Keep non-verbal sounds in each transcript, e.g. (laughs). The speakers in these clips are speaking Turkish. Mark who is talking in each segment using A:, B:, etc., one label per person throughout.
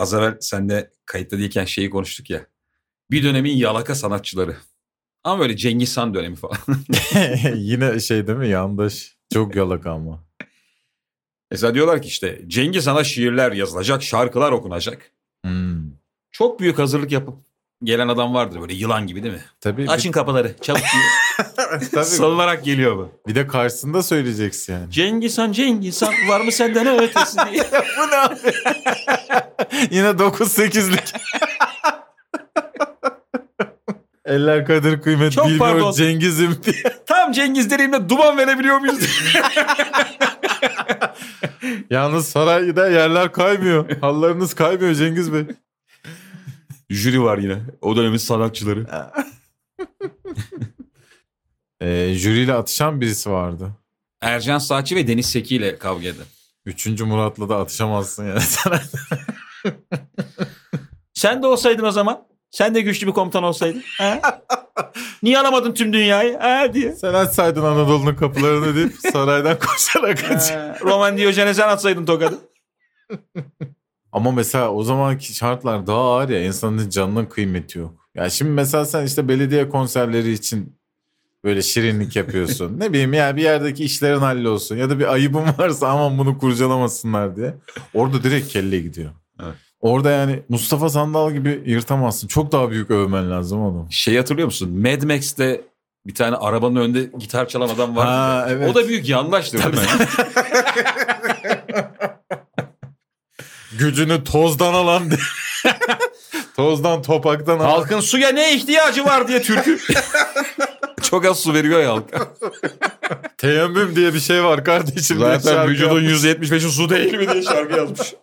A: Az evvel senle kayıtta değilken şeyi konuştuk ya. Bir dönemin yalaka sanatçıları. Ama böyle Cengiz Han dönemi falan. (laughs) (laughs)
B: Yine şey değil mi yandaş? Çok yalaka ama.
A: Mesela diyorlar ki işte Cengiz Han'a şiirler yazılacak, şarkılar okunacak.
B: Hmm.
A: Çok büyük hazırlık yapıp gelen adam vardır böyle yılan gibi değil mi?
B: Tabii,
A: Açın kapıları çabuk
B: bir, (laughs) tabii
A: Salınarak geliyor bu.
B: bir de karşısında söyleyeceksin yani.
A: Cengiz Han, Cengiz Han var mı senden ötesi diye.
B: Bu ne abi? (laughs) Yine 9-8'lik. (laughs) Eller kadir kıymet
A: Çok
B: bilmiyor
A: pardon.
B: Cengiz'im diye. (laughs)
A: Tam Cengiz dediğimde duman verebiliyor muyuz?
B: Yalnız sarayda yerler kaymıyor. Hallarınız kaymıyor Cengiz Bey.
A: Jüri var yine. O dönemin sanatçıları.
B: Ee, jüriyle atışan birisi vardı.
A: Ercan Saatçi ve Deniz Seki ile kavga eden.
B: Üçüncü Murat'la da atışamazsın yani.
A: Sen de olsaydın o zaman. Sen de güçlü bir komutan olsaydın. Ha? (laughs) Niye alamadın tüm dünyayı? Ha diye.
B: Sen açsaydın Anadolu'nun kapılarını deyip (laughs) saraydan koşarak kaç.
A: Roman Diyojen'e atsaydın tokadı. (laughs)
B: Ama mesela o zamanki şartlar daha ağır ya insanın canının kıymeti yok. Ya şimdi mesela sen işte belediye konserleri için böyle şirinlik yapıyorsun. ne bileyim ya bir yerdeki işlerin hallolsun ya da bir ayıbın varsa aman bunu kurcalamasınlar diye. Orada direkt kelle gidiyor. Orada yani Mustafa Sandal gibi yırtamazsın. Çok daha büyük övmen lazım oğlum.
A: Şey hatırlıyor musun? Mad Max'te bir tane arabanın önünde gitar çalan adam var.
B: Ha, evet.
A: O da büyük mi? (laughs)
B: Gücünü tozdan alan (laughs) tozdan topaktan alan.
A: Halkın suya ne ihtiyacı var diye türkü. (laughs) Çok az su veriyor ya halka.
B: Teyemmüm diye bir şey var kardeşim.
A: Zaten vücudun
B: yapmış.
A: %75'i su değil mi diye şarkı yazmış.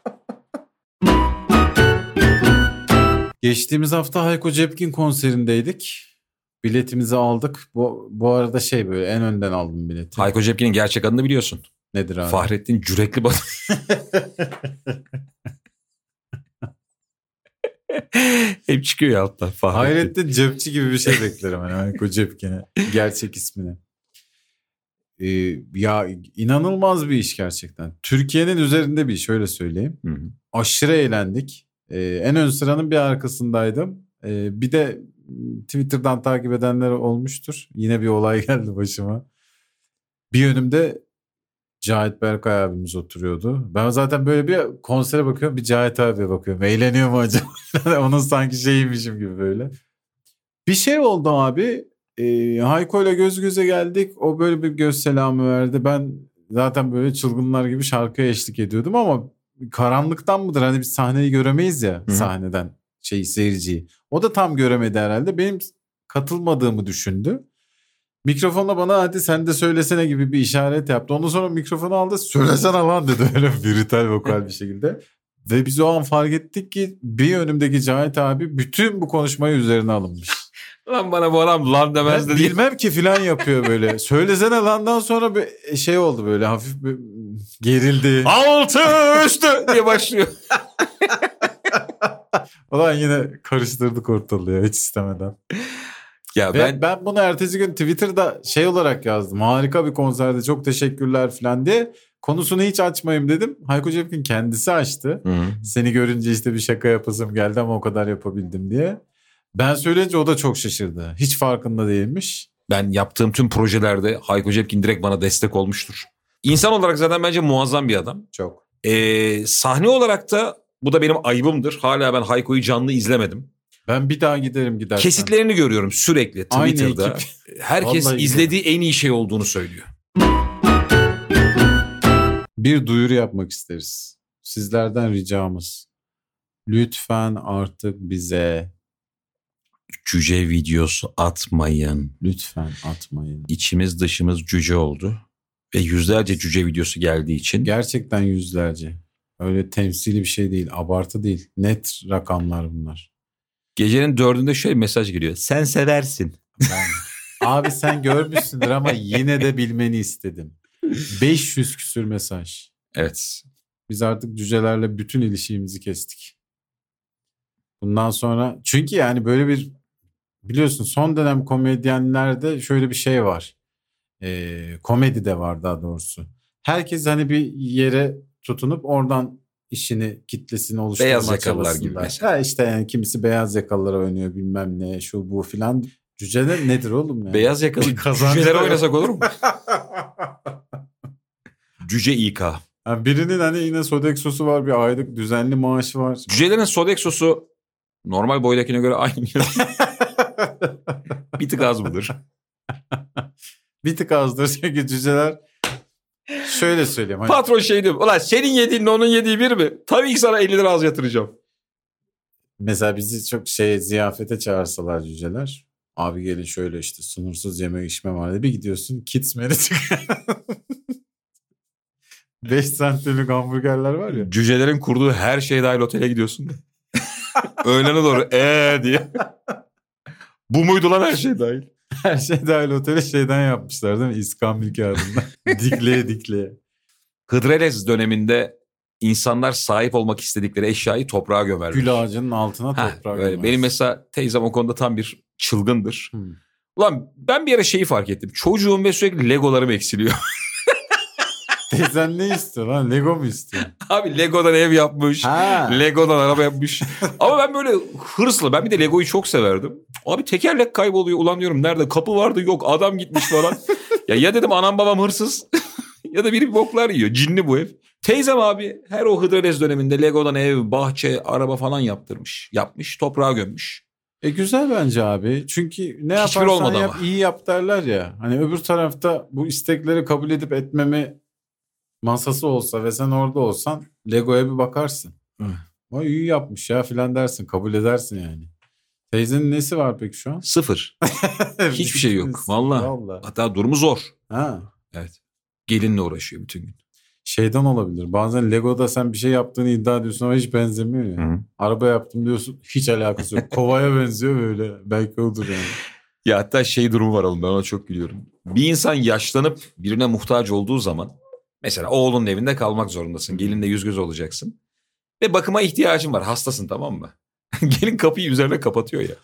B: Geçtiğimiz hafta Hayko Cepkin konserindeydik. Biletimizi aldık. Bu, bu arada şey böyle en önden aldım bileti.
A: Hayko Cepkin'in gerçek adını biliyorsun.
B: Nedir abi?
A: Fahrettin Cürekli Batı. (laughs) Hep çıkıyor ya alttan Fahrettin.
B: Hayrettin Cepçi gibi bir şey beklerim hani Hayko Cepkin'e. Gerçek ismini. Ee, ya inanılmaz bir iş gerçekten. Türkiye'nin üzerinde bir iş öyle söyleyeyim.
A: Hı hı.
B: Aşırı eğlendik. Ee, en ön sıranın bir arkasındaydım. Ee, bir de m, Twitter'dan takip edenler olmuştur. Yine bir olay (laughs) geldi başıma. Bir önümde Cahit Berkay abimiz oturuyordu. Ben zaten böyle bir konsere bakıyorum bir Cahit abiye bakıyorum. Eğleniyor mu acaba? (laughs) Onun sanki şeyiymişim gibi böyle. Bir şey oldu abi. E, Hayko ile göz göze geldik. O böyle bir göz selamı verdi. Ben zaten böyle çılgınlar gibi şarkıya eşlik ediyordum ama karanlıktan mıdır? Hani biz sahneyi göremeyiz ya
A: Hı hı.
B: sahneden şey seyirciyi. O da tam göremedi herhalde. Benim katılmadığımı düşündü. Mikrofonla bana hadi sen de söylesene gibi bir işaret yaptı. Ondan sonra mikrofonu aldı söylesene lan dedi (laughs) öyle brutal vokal bir şekilde. Ve biz o an fark ettik ki bir önümdeki Cahit abi bütün bu konuşmayı üzerine alınmış.
A: Lan bana bu adam lan demez dedi.
B: bilmem ki filan yapıyor böyle. (laughs) Söylesene landan sonra bir şey oldu böyle hafif bir gerildi.
A: Altı üstü diye başlıyor. (laughs)
B: Ulan yine karıştırdık ortalığı ya, hiç istemeden.
A: Ya
B: Ve
A: ben
B: ben, bunu ertesi gün Twitter'da şey olarak yazdım. Harika bir konserde çok teşekkürler falan diye. Konusunu hiç açmayayım dedim. Hayko Cepkin kendisi açtı.
A: Hı.
B: Seni görünce işte bir şaka yapasım geldi ama o kadar yapabildim diye. Ben söyleyince o da çok şaşırdı. Hiç farkında değilmiş.
A: ben yaptığım tüm projelerde Hayko Cepkin direkt bana destek olmuştur. İnsan olarak zaten bence muazzam bir adam.
B: Çok.
A: Ee, sahne olarak da bu da benim ayıbımdır. Hala ben Hayko'yu canlı izlemedim.
B: Ben bir daha giderim gidersen.
A: Kesitlerini görüyorum sürekli
B: Aynı
A: Twitter'da.
B: ekip.
A: Herkes
B: Vallahi
A: izlediği en iyi şey olduğunu söylüyor.
B: Bir duyuru yapmak isteriz. Sizlerden ricamız. Lütfen artık bize
A: Cüce videosu atmayın.
B: lütfen atmayın.
A: İçimiz dışımız cüce oldu. Ve yüzlerce cüce videosu geldiği için
B: Gerçekten yüzlerce. Öyle temsili bir şey değil. Abartı değil. Net rakamlar bunlar.
A: gecenin dördünde şöyle bir mesaj geliyor. Sen seversin.
B: Ben... Abi sen görmüşsündür ama yine de bilmeni istedim. 500 küsür mesaj.
A: Evet.
B: Biz artık cücelerle bütün ilişkimizi kestik. Bundan sonra çünkü yani böyle bir biliyorsun son dönem komedyenlerde şöyle bir şey var. Ee, komedi de var daha doğrusu. Herkes hani bir yere tutunup oradan işini kitlesini oluşturma
A: Beyaz yakalılar gibi mesela.
B: Ha işte yani kimisi beyaz yakalılara oynuyor bilmem ne şu bu filan. Cüceler nedir oğlum yani?
A: Beyaz yakalı (laughs)
B: yok.
A: oynasak olur mu? (laughs) Cüce İK.
B: Ha, birinin hani yine Sodexo'su var bir aylık düzenli maaşı var.
A: Cücelerin Sodexo'su normal boydakine göre aynı mı? (laughs) bir tık az mıdır?
B: bir tık azdır çünkü cüceler şöyle söyleyeyim. Hani
A: Patron şey diyor. Ulan senin yediğinle onun yediği bir mi? Tabii ki sana 50 lira az yatıracağım.
B: Mesela bizi çok şey ziyafete çağırsalar cüceler. Abi gelin şöyle işte sınırsız yeme içme var bir gidiyorsun kids menü çıkıyor. (laughs) 5 santimlik hamburgerler var ya.
A: Cücelerin kurduğu her şey dahil otele gidiyorsun. (laughs) Öğlene doğru ee diye. Bu muydu lan her şey dahil? (laughs)
B: Her şey dahil otele şeyden yapmışlar değil mi? İskambil kağıdından. (laughs) dikleye dikleye.
A: Hıdrellez döneminde insanlar sahip olmak istedikleri eşyayı toprağa gömerler.
B: Gül ağacının altına
A: Heh,
B: toprak.
A: öyle.
B: gömer.
A: Benim mesela teyzem o konuda tam bir çılgındır.
B: Hmm.
A: Ulan ben bir ara şeyi fark ettim. Çocuğum ve sürekli legolarım eksiliyor. (laughs)
B: Teyzen ne istiyor lan? Lego mu istiyor?
A: Abi legodan ev yapmış.
B: Ha.
A: Lego'dan araba yapmış. Ama ben böyle hırslı. Ben bir de Lego'yu çok severdim. Abi tekerlek kayboluyor. Ulan diyorum nerede? Kapı vardı yok. Adam gitmiş falan. ya ya dedim anam babam hırsız. (laughs) ya da biri boklar yiyor. Cinli bu ev. Teyzem abi her o Hıdrellez döneminde Lego'dan ev, bahçe, araba falan yaptırmış. Yapmış. Toprağa gömmüş.
B: E güzel bence abi. Çünkü ne
A: Hiçbir
B: yaparsan yap
A: ama.
B: iyi yap derler ya. Hani öbür tarafta bu istekleri kabul edip etmeme masası olsa ve sen orada olsan Lego'ya bir bakarsın.
A: Evet.
B: O iyi yapmış ya filan dersin. Kabul edersin yani. Teyzenin nesi var peki şu an?
A: Sıfır. (laughs) Hiçbir şey yok. Vallahi.
B: Vallahi.
A: Hatta durumu zor.
B: Ha.
A: Evet. Gelinle uğraşıyor bütün gün.
B: Şeyden olabilir. Bazen Lego'da sen bir şey yaptığını iddia ediyorsun ama hiç benzemiyor ya. Araba yaptım diyorsun hiç alakası yok. Kovaya benziyor böyle. Belki odur yani.
A: Ya hatta şey durumu var oğlum ben ona çok gülüyorum. Bir insan yaşlanıp birine muhtaç olduğu zaman mesela oğlunun evinde kalmak zorundasın. Gelinle yüz göz olacaksın. Ve bakıma ihtiyacın var. Hastasın tamam mı? (laughs) Gelin kapıyı üzerine kapatıyor ya.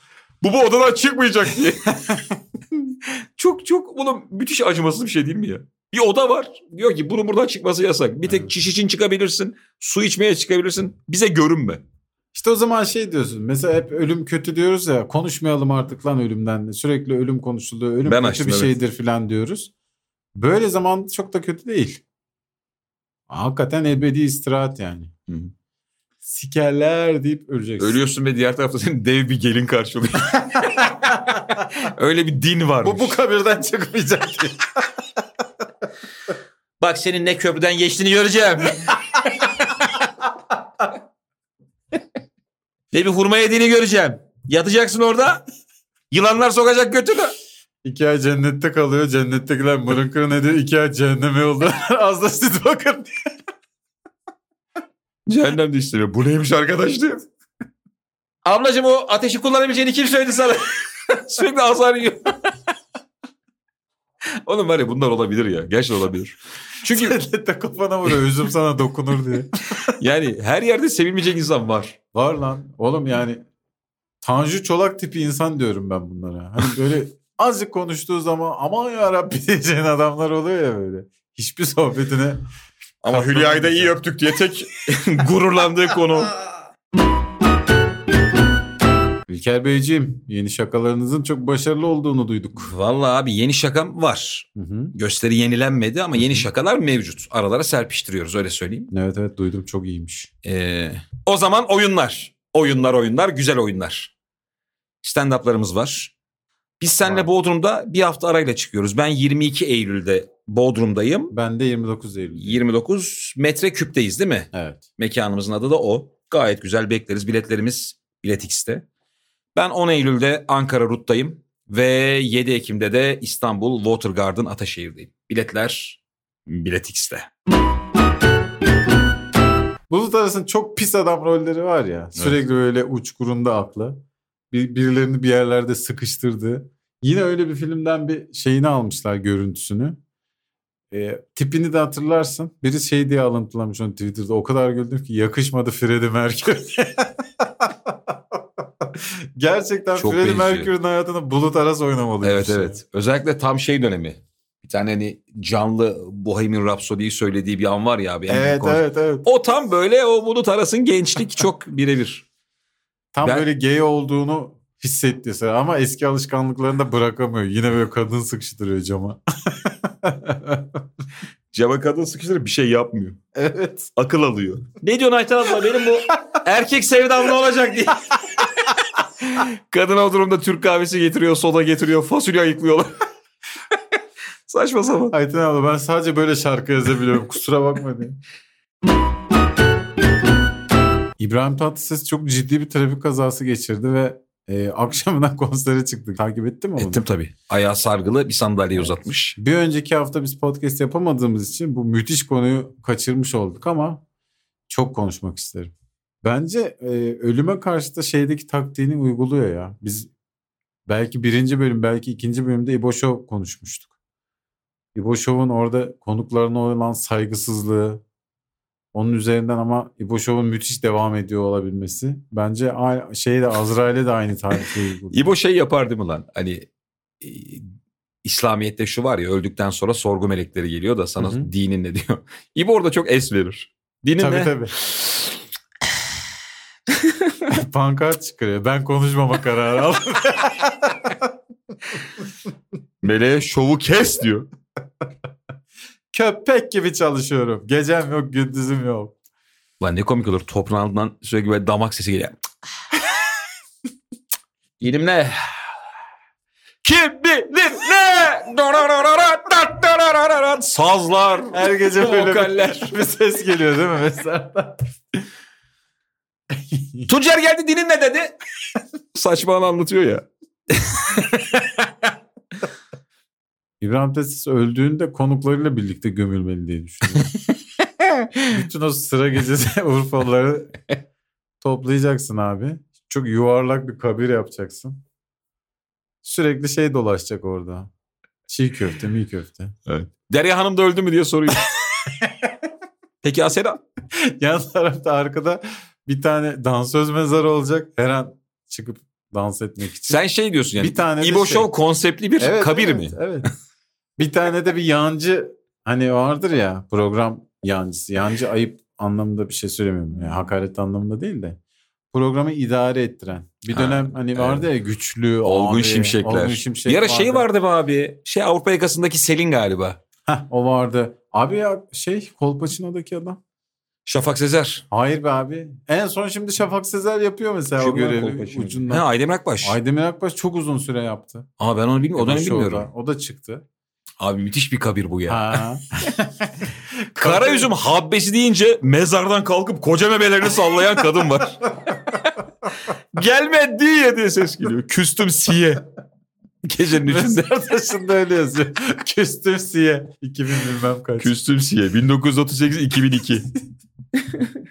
A: Bu bu odadan çıkmayacak diye. (laughs) çok çok bunun müthiş acımasız bir şey değil mi ya? Bir oda var. Diyor ki bunun buradan çıkması yasak. Bir tek
B: Evet.
A: çiş için çıkabilirsin. Su içmeye çıkabilirsin. Bize görünme.
B: İşte o zaman şey diyorsun. Mesela hep ölüm kötü diyoruz ya. Konuşmayalım artık lan ölümden. Sürekli ölüm konuşuluyor. Ölüm
A: Ben
B: kötü
A: açtım,
B: bir
A: evet.
B: şeydir filan diyoruz. Böyle zaman çok da kötü değil. Hakikaten ebedi istirahat yani.
A: Hı hı.
B: Sikerler deyip öleceksin.
A: Ölüyorsun ve diğer tarafta senin dev bir gelin karşılıyor. (laughs) Öyle bir din var.
B: Bu bu kabirden çıkmayacak.
A: Bak senin ne köprüden geçtiğini göreceğim. ne bir hurma yediğini göreceğim. Yatacaksın orada. Yılanlar sokacak götünü.
B: İki ay cennette kalıyor. Cennettekiler mırın kırın ediyor. İki ay cehenneme yolda. (laughs) Az da siz bakın diye.
A: Cehennem de istemiyor. Bu neymiş arkadaş diyor. Ablacığım o ateşi kullanabileceğini kim söyledi sana? (laughs) Sürekli azar yiyor. (laughs) Oğlum var ya bunlar olabilir ya. Gerçekten olabilir. Çünkü
B: Cennette kafana vuruyor. Üzüm sana dokunur diye.
A: yani her yerde sevilmeyecek insan var.
B: Var lan. Oğlum yani Tanju Çolak tipi insan diyorum ben bunlara. Hani böyle azıcık konuştuğu zaman aman ya Rabbi (laughs) diyeceğin adamlar oluyor ya böyle. Hiçbir sohbetine
A: Ama Hülya'yı da iyi öptük diye tek (laughs) gururlandığı konu.
B: İlker Beyciğim yeni şakalarınızın çok başarılı olduğunu duyduk.
A: Vallahi abi yeni şakam var.
B: Hı hı.
A: Gösteri yenilenmedi ama yeni şakalar mevcut. Aralara serpiştiriyoruz öyle söyleyeyim.
B: Evet evet duydum çok iyiymiş.
A: Ee, o zaman oyunlar. Oyunlar oyunlar güzel oyunlar. Stand-up'larımız var. Biz seninle
B: Var.
A: Bodrum'da bir hafta arayla çıkıyoruz. Ben 22 Eylül'de Bodrum'dayım.
B: Ben de 29 Eylül.
A: 29 metreküpteyiz değil mi?
B: Evet.
A: Mekanımızın adı da o. Gayet güzel bekleriz. Biletlerimiz Bilet X'te. Ben 10 Eylül'de Ankara Rut'tayım. Ve 7 Ekim'de de İstanbul Watergarden Ataşehir'deyim. Biletler Bilet X'te.
B: Bulut Aras'ın çok pis adam rolleri var ya. Sürekli böyle uçkurunda aklı. Bir, birilerini bir yerlerde sıkıştırdı. Yine öyle bir filmden bir şeyini almışlar görüntüsünü. E, tipini de hatırlarsın. Biri şey diye alıntılamış onu Twitter'da. O kadar güldüm ki yakışmadı Freddie Mercury. (laughs) Gerçekten
A: Çok
B: Freddie. Mercury'nin hayatını Bulut Aras oynamalıymış.
A: Evet
B: ya.
A: evet. Özellikle tam şey dönemi. Bir tane hani canlı Bohemian Rhapsody'yi söylediği bir an var ya abi.
B: Evet evet evet.
A: O tam böyle o Bulut Aras'ın gençlik çok birebir.
B: Tam
A: Ben-
B: böyle gay olduğunu hissetti sıra ama eski alışkanlıklarını da bırakamıyor. Yine böyle kadın sıkıştırıyor cama. (laughs)
A: Cama kadın sıkıştırıp bir şey yapmıyor.
B: evet.
A: Akıl alıyor. Ne diyorsun Ayten abla benim bu erkek sevdam ne olacak diye. (laughs) Kadın o durumda Türk kahvesi getiriyor, soda getiriyor, fasulye ayıklıyorlar. (laughs) Saçma sapan.
B: Ayten abla ben sadece böyle şarkı yazabiliyorum. Kusura bakma diye. İbrahim Tatlıses çok ciddi bir trafik kazası geçirdi ve e, (laughs) akşamından konsere çıktık. Takip ettin mi onu?
A: Ettim tabii. Ayağı sargılı bir sandalye uzatmış.
B: Bir önceki hafta biz podcast yapamadığımız için bu müthiş konuyu kaçırmış olduk ama çok konuşmak isterim. Bence e, ölüme karşı da şeydeki taktiğini uyguluyor ya. Biz belki birinci bölüm belki ikinci bölümde İbo Show konuşmuştuk. İbo Show'un orada konuklarına olan saygısızlığı onun üzerinden ama İbo Show'un müthiş devam ediyor olabilmesi. Bence a- şeyde Azrail'e de aynı tarifi. (laughs)
A: İbo şey yapar değil mi lan? Hani e, İslamiyet'te şu var ya öldükten sonra sorgu melekleri geliyor da sana
B: Hı hı.
A: dinin ne diyor. (laughs) İbo orada çok es verir. Dinin
B: Tabii
A: ne?
B: tabii. (laughs) Pankart çıkarıyor. Ben konuşmama kararı aldım.
A: Meleğe şovu kes diyor.
B: Köpek gibi çalışıyorum. Gecem yok, gündüzüm yok.
A: Lan ne komik olur toprağından sürekli böyle damak sesi geliyor. (laughs) Dinim ne? Kim bilir ne? Sazlar.
B: Her gece böyle
A: Vokaller. (laughs)
B: bir, ses geliyor değil mi mesela?
A: Tuncer geldi dinin ne dedi? Saçmalama anlatıyor ya. (laughs)
B: İbrahim Tatlıses öldüğünde konuklarıyla birlikte gömülmeli diye düşünüyorum. (laughs) Bütün o sıra gecesi (laughs) Urfalıları toplayacaksın abi. Çok yuvarlak bir kabir yapacaksın. Sürekli şey dolaşacak orada. Çiğ köfte, mi köfte.
A: Derya Hanım da öldü mü diye soruyor. (laughs) Peki Asena?
B: Yan tarafta arkada bir tane dansöz mezarı olacak. Her an çıkıp dans etmek için.
A: Sen şey diyorsun yani.
B: bir tane
A: İbo
B: şey-
A: Show konseptli bir
B: Evet,
A: kabir
B: evet,
A: mi?
B: Evet. Bir tane de bir yancı hani vardır ya program yancısı. Yancı ayıp anlamında bir şey söylemiyorum. Yani hakaret anlamında değil de. Programı idare ettiren. Bir
A: Ha,
B: dönem hani vardı ya güçlü,
A: Olgun
B: abi,
A: Şimşekler.
B: Olgun Şimşek
A: Bir ara şey vardı mı abi? Şey Avrupa yakasındaki Selin galiba.
B: Heh, o vardı. Abi ya şey Kolpaçino'daki adam.
A: Şafak Sezer.
B: Hayır be abi. En son şimdi Şafak Sezer yapıyor mesela o
A: Kim lan
B: görevi ucundan.
A: Ha Aydemir Akbaş.
B: Aydemir Akbaş çok uzun süre yaptı.
A: Aa ben onu bilmiyorum. O dönem bilmiyorum.
B: O da çıktı.
A: Abi müthiş bir kabir bu ya.
B: Ha. (laughs)
A: Kara üzüm habbesi deyince mezardan kalkıp koca memelerini sallayan kadın var. (laughs) Gelme diye diye ses geliyor. Küstüm siye. Gecenin üçünde.
B: Taşında öyle yazıyor. Küstüm siye. 2000 bilmem kaç.
A: Küstüm siye. 1938-2002. (laughs)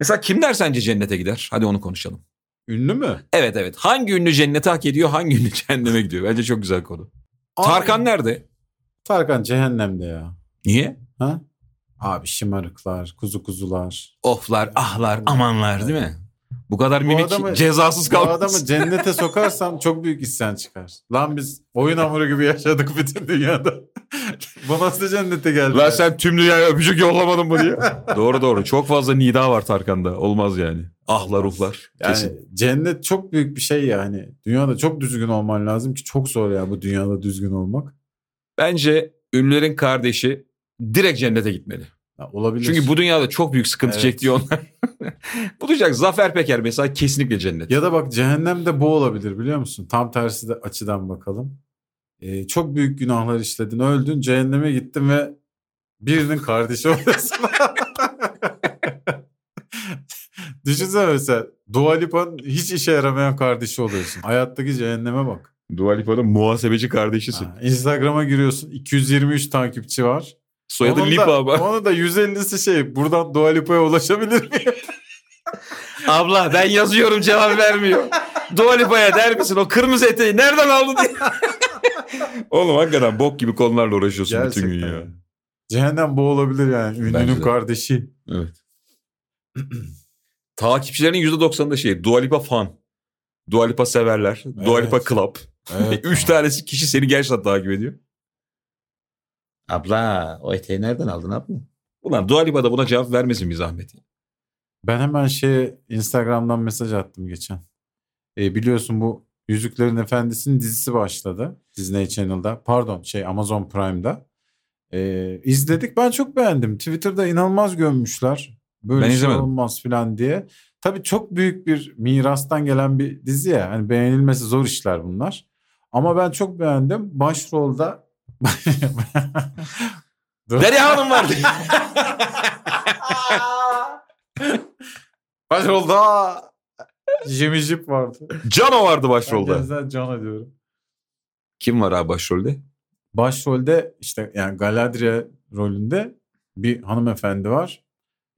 A: Mesela kimler sence cennete gider? Hadi onu konuşalım.
B: Ünlü mü?
A: Evet evet. Hangi ünlü cennete hak ediyor, hangi ünlü cehenneme gidiyor? Bence çok güzel konu. Tarkan
B: Abi,
A: nerede?
B: Tarkan cehennemde ya.
A: Niye?
B: Ha? Abi şımarıklar, kuzu kuzular.
A: Oflar, ahlar, amanlar değil mi? Bu kadar
B: Bu
A: minik
B: adamı-
A: cezasız
B: Bu
A: kalmaz.
B: adamı cennete sokarsam çok büyük isyan çıkar. Lan biz oyun hamuru gibi yaşadık bütün dünyada. (laughs) Bu nasıl cennete geldi?
A: Lan sen tüm dünyaya öpücük yollamadın mı diye. (laughs) doğru doğru. Çok fazla nida var Tarkan'da. Olmaz yani. Ahlar ruhlar.
B: Yani
A: Kesin.
B: cennet çok büyük bir şey yani. Dünyada çok düzgün olman lazım ki çok zor ya bu dünyada düzgün olmak.
A: Bence ünlülerin kardeşi direkt cennete gitmeli.
B: Ya olabilir.
A: Çünkü bu dünyada çok büyük sıkıntı
B: Evet.
A: çekti onlar. (laughs) Bulacak Zafer Peker mesela kesinlikle cennet.
B: Ya da bak cehennemde bu olabilir biliyor musun? Tam tersi de açıdan bakalım. Ee, çok büyük günahlar işledin, öldün, cehenneme gittin ve birinin kardeşi oluyorsun. (laughs) Düşünsene mesela Dua Lipa'nın hiç işe yaramayan kardeşi oluyorsun. Hayattaki cehenneme bak.
A: Dua Lipa'nın muhasebeci kardeşisin.
B: Ha, Instagram'a giriyorsun 223 takipçi var.
A: Soyadı
B: Onun
A: Lipa
B: da,
A: ama.
B: Onu da 150'si şey buradan Dua Lipa'ya ulaşabilir miyim? (laughs)
A: Abla ben yazıyorum cevap vermiyor. Dua Lipa'ya der misin o kırmızı eteği nereden aldın diye. (laughs) Oğlum hakikaten bok gibi konularla uğraşıyorsun bütün gün ya.
B: Cehennem bu olabilir yani. Ünlünün
A: de.
B: kardeşi.
A: Evet. (clears throat) Takipçilerin %90'ında şey Dua Lipa fan. Dua Lipa severler. Dua
B: Evet.
A: Lipa club.
B: Evet. (laughs)
A: Üç tanesi kişi seni gerçekten takip ediyor. Abla o eteği nereden aldın abla? Ulan Dua Lipa da buna cevap vermesin bir zahmet.
B: Ben hemen şey Instagram'dan mesaj attım geçen. E, biliyorsun bu Yüzüklerin Efendisi'nin dizisi başladı. Disney Channel'da. Pardon şey Amazon Prime'da. E, izledik. Ben çok beğendim. Twitter'da inanılmaz gömmüşler. Böyle
A: Ben
B: şey
A: izlemedim.
B: olmaz falan diye. Tabii çok büyük bir mirastan gelen bir dizi ya. Hani beğenilmesi zor işler bunlar. Ama ben çok beğendim. Başrolda (laughs)
A: Derya Hanım vardı. (laughs)
B: Başrolda Jimmy Jeep vardı.
A: Cano vardı başrolda.
B: Ben John diyorum.
A: Kim var abi başrolde?
B: Başrolde işte yani Galadriel rolünde bir hanımefendi var.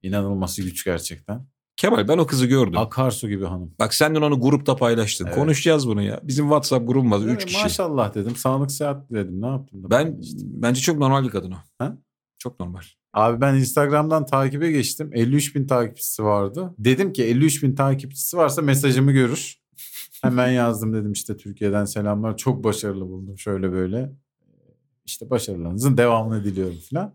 B: İnanılması güç gerçekten.
A: Kemal ben o kızı gördüm.
B: Akarsu gibi hanım.
A: Bak sen dün onu grupta paylaştın.
B: Evet.
A: Konuşacağız bunu ya. Bizim WhatsApp grubumuz 3
B: Evet,
A: kişi.
B: Maşallah dedim. Sağlık sıhhat dedim. Ne yaptım? da
A: Ben
B: işte.
A: bence çok normal bir kadın o.
B: Ha?
A: Çok normal.
B: Abi ben Instagram'dan takibe geçtim. 53 bin takipçisi vardı. Dedim ki 53 bin takipçisi varsa mesajımı görür. (laughs) Hemen yazdım dedim işte Türkiye'den selamlar. Çok başarılı buldum şöyle böyle. İşte başarılarınızın devamını diliyorum falan.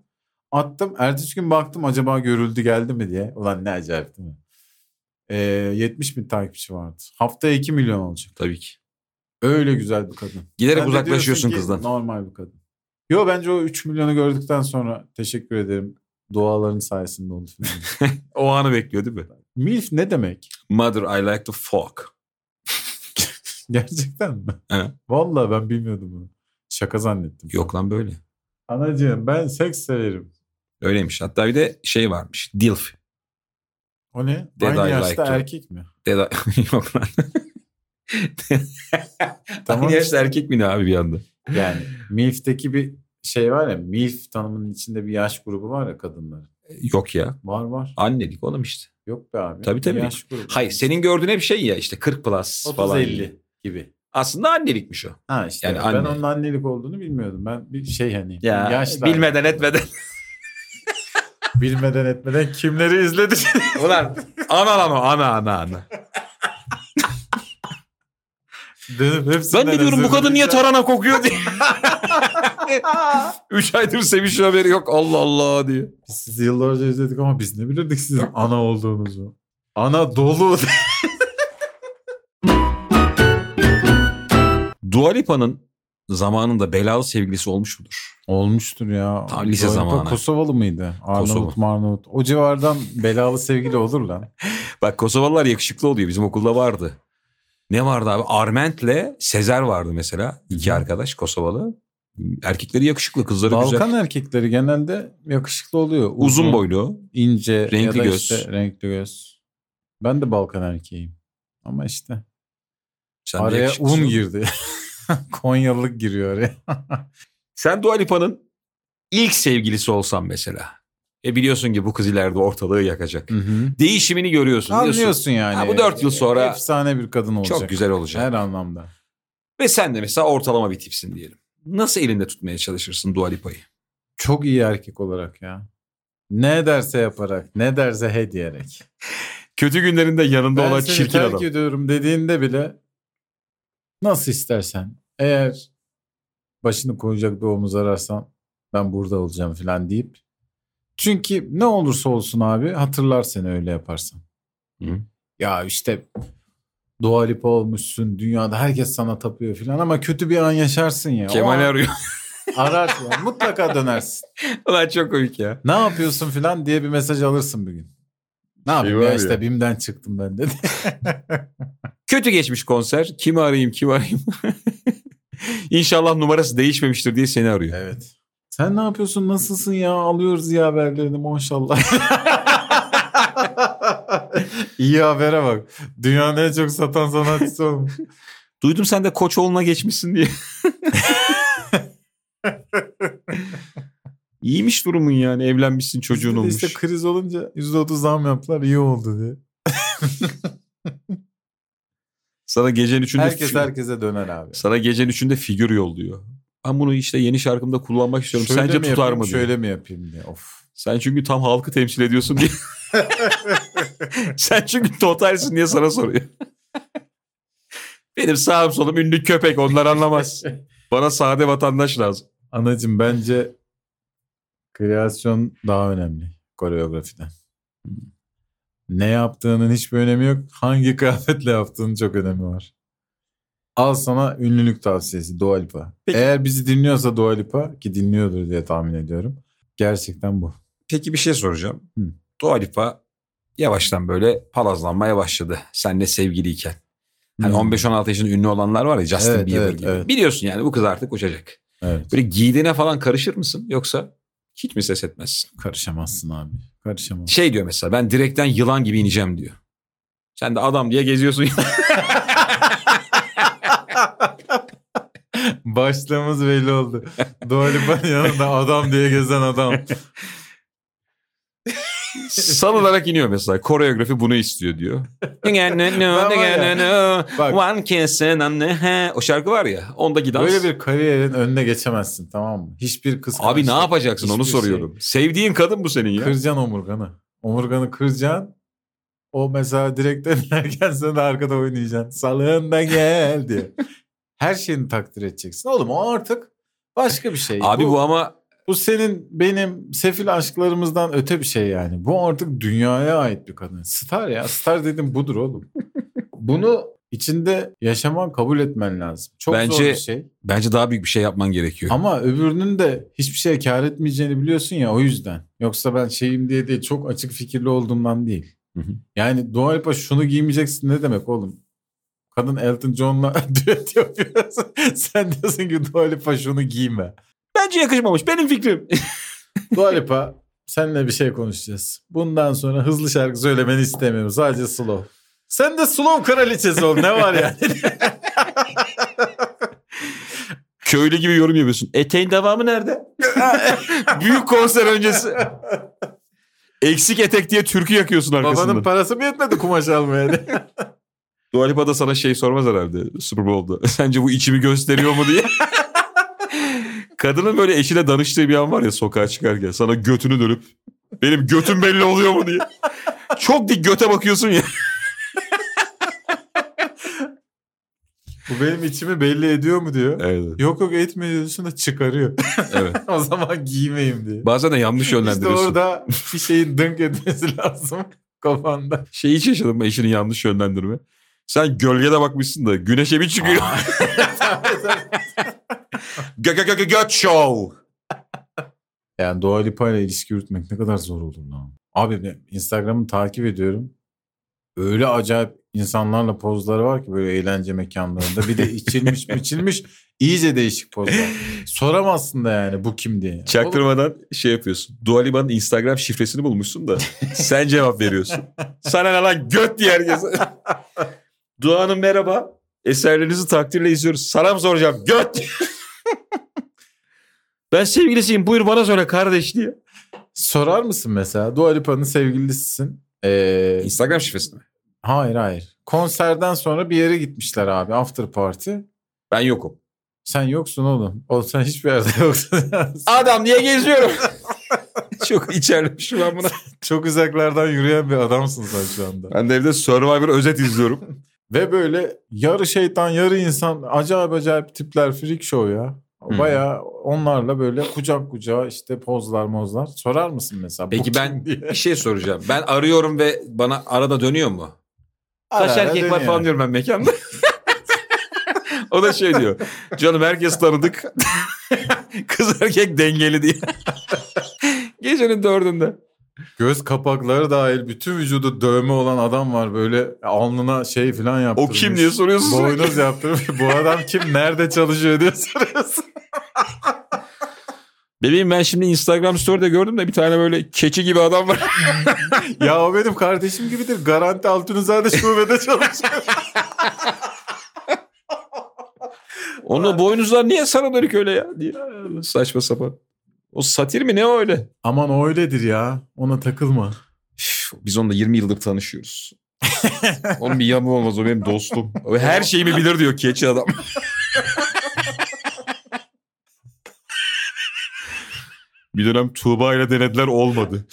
B: Attım. Ertesi gün baktım acaba görüldü geldi mi diye. Ulan ne acayip değil mi? Ee, 70 bin takipçi vardı. Haftaya 2 milyon olacak.
A: Tabii ki.
B: Öyle güzel bir kadın.
A: Giderek
B: Sen
A: uzaklaşıyorsun kızdan.
B: Normal bir kadın. Yo bence o 3 milyonu gördükten sonra teşekkür ederim. Duaların sayesinde oldu falan. (laughs)
A: O anı bekliyor değil mi?
B: Milf ne demek?
A: Mother I like to fuck. (laughs)
B: Gerçekten mi? Vallahi ben bilmiyordum bunu. Şaka zannettim.
A: Yok lan böyle.
B: Anacığım ben seks severim.
A: Öyleymiş. Hatta bir de şey varmış. Dilf.
B: O ne?
A: Dead
B: Aynı
A: I
B: yaşta
A: like
B: erkek mi?
A: Deda... (laughs) Yok lan. (laughs)
B: Tamam
A: Aynı yaşta erkek mi ne abi bir anda?
B: Yani Milf'teki bir şey var ya Milf tanımının içinde bir yaş grubu var ya kadınların.
A: Yok ya.
B: Var var.
A: Annelik oğlum işte.
B: Yok be abi.
A: Tabii, tabii.
B: Yaş grubu.
A: Hayır senin gördüğün hep şey ya işte 40 plus falan.
B: 30-50 gibi.
A: Aslında annelikmiş o.
B: Ha işte
A: Yani
B: ben
A: anne.
B: onun annelik olduğunu bilmiyordum. Ben bir şey hani
A: Ya
B: yaşlar.
A: bilmeden etmeden. (laughs)
B: bilmeden etmeden kimleri izledi? (laughs)
A: Ulan ana lan o ana ana ana.
B: Dönüp hepsinden
A: Ben de diyorum bu kadın niye tarhana kokuyor diye. (laughs) Üç aydır sevişin haberi yok Allah Allah diye.
B: Biz sizi yıllarca izledik ama biz ne bilirdik sizin ana olduğunuzu. Ana dolu.
A: Dua Lipa'nın zamanında belalı sevgilisi olmuş mudur?
B: Olmuştur ya.
A: Tam lise zamanı.
B: Kosovalı mıydı? Arnavut Marnavut. O civardan belalı sevgili olur lan. (laughs)
A: Bak Kosovalılar yakışıklı oluyor. Bizim okulda vardı. Ne vardı abi? Arment'le Sezer vardı mesela. İki arkadaş Kosovalı. Erkekleri yakışıklı, kızları
B: Balkan
A: güzel.
B: erkekleri genelde yakışıklı oluyor.
A: Uzun boylu.
B: ince,
A: renkli
B: ya da
A: göz.
B: işte renkli göz. Ben de Balkan erkeğiyim. Ama işte
A: Sen
B: araya un girdi. (laughs) (laughs) Konyalılık giriyor araya. (laughs)
A: Sen Dua Lipa'nın ilk sevgilisi olsan mesela. E biliyorsun ki bu kız ileride ortalığı yakacak. Değişimini görüyorsun. diyorsun.
B: Anlıyorsun yani.
A: Ha, bu dört yıl sonra
B: efsane bir kadın olacak.
A: Çok güzel olacak.
B: Her anlamda.
A: Ve sen de mesela ortalama bir tipsin diyelim. Nasıl elinde tutmaya çalışırsın Dua Lipa'yı?
B: Çok iyi erkek olarak ya. Ne derse yaparak, ne derse he diyerek. (laughs)
A: Kötü günlerinde yanında
B: Ben
A: olan
B: seni
A: çirkin
B: terk
A: adam.
B: ediyorum dediğinde bile nasıl istersen. Eğer başını koyacak bir omuz ararsan ben burada olacağım falan deyip. Çünkü ne olursa olsun abi hatırlar seni öyle yaparsan.
A: Hı.
B: Ya işte Dua Lipa olmuşsun dünyada herkes sana tapıyor falan ama kötü bir an yaşarsın ya. An
A: arıyor.
B: Ararsın mutlaka dönersin.
A: Ulan çok komik ya.
B: Ne yapıyorsun falan diye bir mesaj alırsın bir gün. Ne yapayım
A: var
B: ya
A: ya.
B: işte BİM'den çıktım ben dedi. (laughs)
A: Kötü geçmiş konser. Kimi arayayım kimi arayayım. (laughs) İnşallah numarası değişmemiştir diye seni arıyor.
B: evet. Sen ne yapıyorsun nasılsın ya alıyoruz iyi haberlerini maşallah. (laughs) iyi habere bak. Dünyanın en çok satan sanatçısı olmuş.
A: Duydum sen de Koçoğlu'na geçmişsin diye. İyiymiş durumun yani evlenmişsin çocuğun olmuş.
B: İşte kriz olunca %30 zam yaptılar iyi oldu diye. (laughs)
A: Sana gecenin üçünde
B: Herkes herkese döner abi.
A: sana gecenin üçünde figür yolluyor. Ben bunu işte yeni şarkımda kullanmak istiyorum.
B: Şöyle
A: Sence
B: mi
A: tutar
B: yapayım,
A: mı diyor.
B: Şöyle mi yapayım diye. Of.
A: Sen çünkü tam halkı temsil ediyorsun diye. (laughs) Sen çünkü totalsin diye sana soruyor. Benim sağım solum ünlü köpek onlar anlamaz. (laughs) Bana sade vatandaş lazım.
B: Anacım bence Kreasyon daha önemli koreografiden. Ne yaptığının hiçbir önemi yok. Hangi (laughs) kıyafetle yaptığının çok önemi var. Al sana ünlülük tavsiyesi Dua Lipa.
A: Peki.
B: Eğer bizi dinliyorsa Dua Lipa ki dinliyordur diye tahmin ediyorum. Gerçekten bu.
A: Peki bir şey soracağım.
B: Hı.
A: Dua Lipa yavaştan böyle palazlanmaya başladı. Senle sevgiliyken. Hani
B: Hmm.
A: 15-16 yaşında ünlü olanlar var ya Justin
B: Evet,
A: Bieber
B: evet,
A: gibi.
B: evet.
A: Biliyorsun yani bu kız artık uçacak.
B: Evet.
A: Böyle giydiğine falan karışır mısın yoksa hiç mi ses etmezsin?
B: Karışamazsın abi. Karışamazsın.
A: Şey diyor mesela ben direkten yılan gibi ineceğim diyor. Sen de adam diye geziyorsun. (laughs)
B: Başlığımız belli oldu. Lipa'nın yanında adam diye gezen adam. (laughs)
A: Sanılarak iniyor mesela. Koreografi bunu istiyor diyor.
B: Bak.
A: One kiss and I'm- O şarkı var ya ondaki dans.
B: Böyle bir kariyerin önüne geçemezsin tamam mı? Hiçbir kıskançlık.
A: Abi ne yapacaksın onu
B: hiçbir şey.
A: soruyorum. Sevdiğin kadın bu senin ya.
B: Kıracaksın omurganı. Omurganı kıracaksın. O mesela direkt dönerken sen de arkada oynayacaksın. Salığında gel diye. (laughs) Her şeyini takdir edeceksin. Oğlum o artık başka bir şey.
A: Abi bu, ama
B: Bu senin benim sefil aşklarımızdan öte bir şey yani. Bu artık dünyaya ait bir kadın. Star ya. Star dedim budur oğlum. (laughs) Bunu içinde yaşaman kabul etmen lazım. Çok zor
A: Bence-
B: bir şey.
A: bence daha büyük bir şey yapman gerekiyor.
B: Ama öbürünün de hiçbir şeye kar etmeyeceğini biliyorsun ya o yüzden. Yoksa ben şeyim diye değil çok açık fikirli olduğumdan değil.
A: Hı hı.
B: Yani Dua Lipa şunu giymeyeceksin ne demek oğlum? Kadın Elton John'la (laughs) düet yapıyorsun. (laughs) Sen diyorsun ki Dua Lipa şunu giyme.
A: Bence yakışmamış. Benim fikrim. (laughs)
B: Dua Lipa seninle bir şey konuşacağız. Bundan sonra hızlı şarkı söylemeni istemiyorum. Sadece slow. Sen de slow kraliçesi ol. Ne var yani? (laughs)
A: Köylü gibi yorum yapıyorsun. Eteğin devamı nerede? (laughs) büyük konser öncesi. Eksik etek diye türkü yakıyorsun arkasından.
B: Babanın parası mı yetmedi kumaş almaya?
A: Dua Lipa da sana şey sormaz herhalde Super Bowl'da. Sence bu içimi gösteriyor mu diye. Kadının böyle eşine danıştığı bir an var ya sokağa çıkarken sana götünü dönüp benim götüm belli oluyor mu diye. Çok dik göte bakıyorsun ya.
B: Bu benim içimi belli ediyor mu diyor.
A: Evet.
B: Yok yok etmiyor diyorsun da çıkarıyor.
A: evet. (laughs)
B: o zaman giymeyeyim diye.
A: Bazen de yanlış
B: İşte
A: yönlendiriyorsun.
B: orada bir şeyin dınk etmesi (laughs) lazım kafanda.
A: Şey hiç yaşadın mı eşinin yanlış yönlendirme? Sen gölgede bakmışsın da güneşe bir çıkıyor. (laughs) Gö gö gö gö göt show.
B: yani Dua Lipa ile ilişki yürütmek ne kadar zor olur lan. Abi ben Instagram'ı takip ediyorum. Öyle acayip insanlarla pozları var ki böyle eğlence mekanlarında. Bir de içilmiş (laughs) içilmiş iyice değişik pozlar. Soramazsın da yani bu kim diye.
A: Çaktırmadan şey yapıyorsun. Dua Lipa'nın Instagram şifresini bulmuşsun da sen cevap veriyorsun. Sana ne lan göt diye herkese. (laughs) Dua Hanım merhaba. Eserlerinizi takdirle izliyoruz. Sana mı soracağım? Göt. (laughs) ben sevgilisiyim. Buyur bana söyle kardeş diye.
B: Sorar mısın mesela? Dua Lipa'nın sevgilisisin. Ee,
A: Instagram şifresini mi?
B: hayır hayır. Konserden sonra bir yere gitmişler abi. After party.
A: Ben yokum.
B: Sen yoksun oğlum. O sen hiçbir yerde yoksun. (laughs)
A: Adam diye geziyorum. (laughs) Çok içerlemişim ben buna.
B: Çok uzaklardan yürüyen bir adamsın sen şu anda.
A: Ben de evde Survivor özet izliyorum.
B: Ve böyle yarı şeytan yarı insan acayip acayip tipler freak show ya.
A: Hmm.
B: Baya onlarla böyle kucak kucağa işte pozlar mozlar. Sorar mısın mesela?
A: Peki ben
B: diye?
A: bir şey soracağım. Ben arıyorum ve bana arada dönüyor mu?
B: Ara
A: Kaç erkek var falan diyorum ben mekanda. (laughs) o da şey diyor. Canım herkes tanıdık. (laughs) Kız erkek dengeli diye. Gecenin dördünde.
B: Göz kapakları dahil bütün vücudu dövme olan adam var böyle alnına şey falan
A: O
B: yaptırmış.
A: kim diye soruyorsun.
B: Boynuz yaptırmış. Bu adam kim? Nerede çalışıyor diye soruyorsun. (laughs)
A: Bebeğim ben şimdi Instagram story'de gördüm de bir tane böyle keçi gibi adam var. (laughs)
B: ya o benim kardeşim gibidir. Garanti Altunizade şubede çalışıyor.
A: Onu boynuzlar niye sana dönük öyle ya? Diye. Saçma sapan. O satir mi ne öyle?
B: Aman o öyledir ya. Ona takılma.
A: Üf, Biz onunla 20 yıldır tanışıyoruz. (laughs) Onun bir yamuğu olmaz o benim dostum. O Her şeyimi bilir diyor keçi adam. (laughs) bir dönem Tuğba ile denediler olmadı.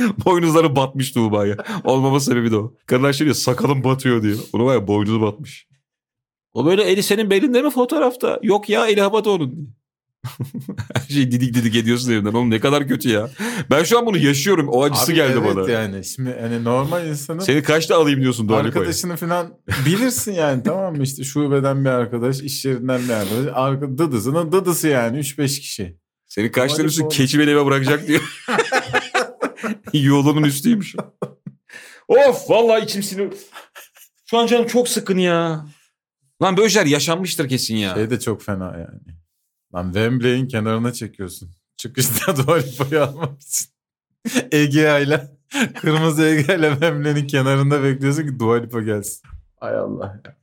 A: (laughs) Boynuzları batmış Tuğba'ya. Olmama sebebi de o. Kadınlar şey diyor sakalım batıyor diyor. Onu var ya boynuzu batmış. O böyle eli senin belinde mi fotoğrafta? Yok ya eli havada onun diye. (laughs) Her şeyi didik didik ediyorsun evinden. Oğlum ne kadar kötü ya. Ben şu an bunu yaşıyorum. O acısı
B: Abi
A: geldi
B: evet
A: bana.
B: yani şimdi hani normal insanın
A: Seni kaçta alayım diyorsun Dua Lipa'ya?
B: arkadaşını falan bilirsin yani tamam mı işte şubeden bir arkadaş iş yerinden bir arkadaş arka, dıdısının dıdısı yani 3-5 kişi.
A: Seni kaçta
B: Lipa
A: keçi beni eve bırakacak diyor. (laughs) Yolumun üstüymüş. (laughs) of vallahi içim sinir. Şu an canım çok sıkın ya. Lan böyle şeyler yaşanmıştır kesin ya.
B: Şey de çok fena yani. Lan Wembley'in kenarına çekiyorsun. Çıkışta (laughs) Dua Lipa'yı almak için. (laughs) Egea ile (laughs) kırmızı Egea ile Wembley'in kenarında bekliyorsun ki Dua Lipa gelsin. Ay Allah ya.